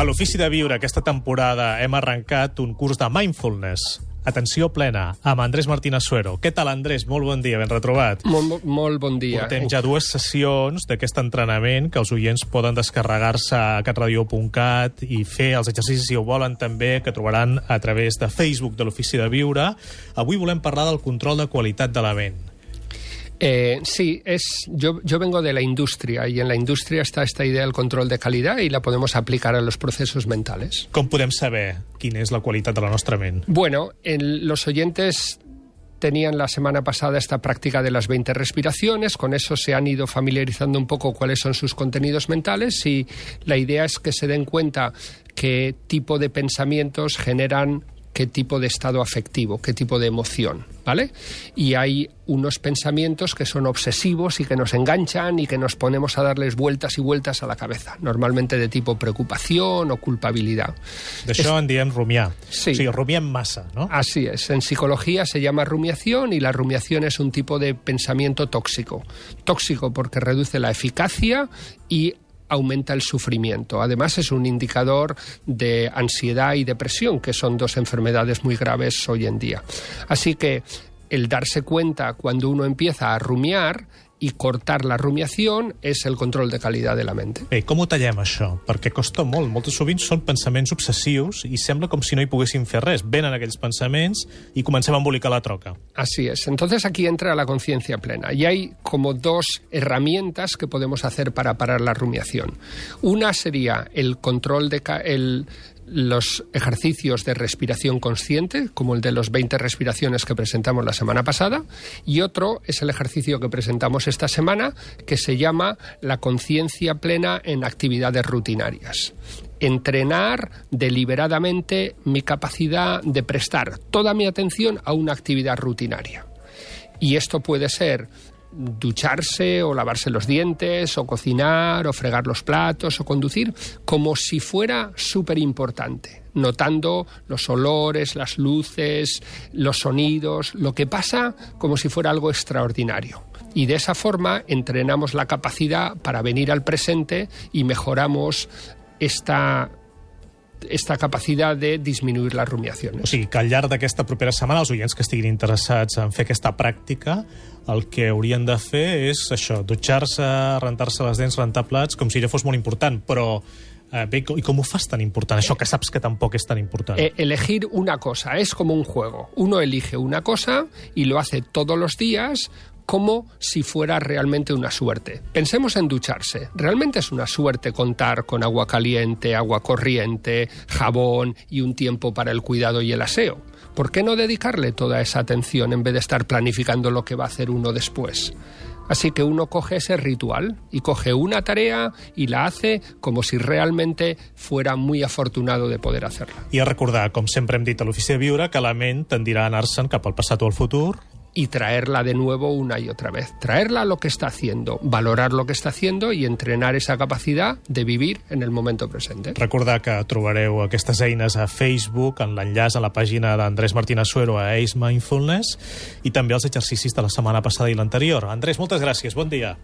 A l'Ofici de Viure aquesta temporada hem arrencat un curs de mindfulness. Atenció plena, amb Andrés Martínez Suero. Què tal, Andrés? Molt bon dia, ben retrobat. Molt, molt bon dia. Portem ja dues sessions d'aquest entrenament que els oients poden descarregar-se a catradio.cat i fer els exercicis, si ho volen, també, que trobaran a través de Facebook de l'Ofici de Viure. Avui volem parlar del control de qualitat de la ment. Eh, sí, es, yo, yo vengo de la industria y en la industria está esta idea del control de calidad y la podemos aplicar a los procesos mentales. Com podem saber quina és la qualitat de la nostra ment? Bueno, el, los oyentes tenían la semana pasada esta práctica de las 20 respiraciones, con eso se han ido familiarizando un poco cuáles son sus contenidos mentales y la idea es que se den cuenta qué tipo de pensamientos generan qué tipo de estado afectivo, qué tipo de emoción, ¿vale? Y hay unos pensamientos que son obsesivos y que nos enganchan y que nos ponemos a darles vueltas y vueltas a la cabeza, normalmente de tipo preocupación o culpabilidad. D'això en diem rumiar. Sí. O sigui, rumiem massa, no? Así es. En psicología se llama rumiación y la rumiación es un tipo de pensamiento tóxico. Tóxico porque reduce la eficacia y aumenta el sufrimiento. Además, es un indicador de ansiedad y depresión, que son dos enfermedades muy graves hoy en día. Así que el darse cuenta cuando uno empieza a rumiar y cortar la rumiación es el control de calidad de la mente. Bé, com ho tallem, això? Perquè costa molt. Moltes sovint són pensaments obsessius i sembla com si no hi poguéssim fer res. Venen aquells pensaments i comencem a embolicar la troca. Así es. Entonces aquí entra la conciencia plena. Y hay como dos herramientas que podemos hacer para parar la rumiación. Una sería el control de el, los ejercicios de respiración consciente, como el de los 20 respiraciones que presentamos la semana pasada, y otro es el ejercicio que presentamos esta semana, que se llama la conciencia plena en actividades rutinarias. Entrenar deliberadamente mi capacidad de prestar toda mi atención a una actividad rutinaria. Y esto puede ser ducharse o lavarse los dientes o cocinar o fregar los platos o conducir como si fuera súper importante, notando los olores, las luces, los sonidos, lo que pasa como si fuera algo extraordinario. Y de esa forma entrenamos la capacidad para venir al presente y mejoramos esta esta capacidad de disminuir las O rumiaciones. sigui, que al llarg d'aquesta propera setmana, els oients que estiguin interessats en fer aquesta pràctica, el que haurien de fer és això, dutxar-se, rentar-se les dents, rentar plats, com si ja fos molt important, però eh, bé, i fas tan important, això que saps que tampoc és tan important? Eh, elegir una cosa es como un juego. Uno elige una cosa y lo hace todos los días como si fuera realmente una suerte. Pensemos en ducharse. Realmente es una suerte contar con agua caliente, agua corriente, jabón y un tiempo para el cuidado y el aseo. ¿Por qué no dedicarle toda esa atención en vez de estar planificando lo que va a hacer uno después? Así que uno coge ese ritual y coge una tarea y la hace como si realmente fuera muy afortunado de poder hacerla. I a recordar, com sempre hem dit a l'Ofici de Viure, que la ment tendirà a anar-se'n cap al passat o al futur, y traerla de nuevo una y otra vez. Traerla a lo que está haciendo, valorar lo que está haciendo y entrenar esa capacidad de vivir en el momento presente. Recordar que trobareu aquestes eines a Facebook, en l'enllaç a la pàgina d'Andrés Martínez Suero a Ace Mindfulness i també els exercicis de la setmana passada i l'anterior. Andrés, moltes gràcies, bon dia.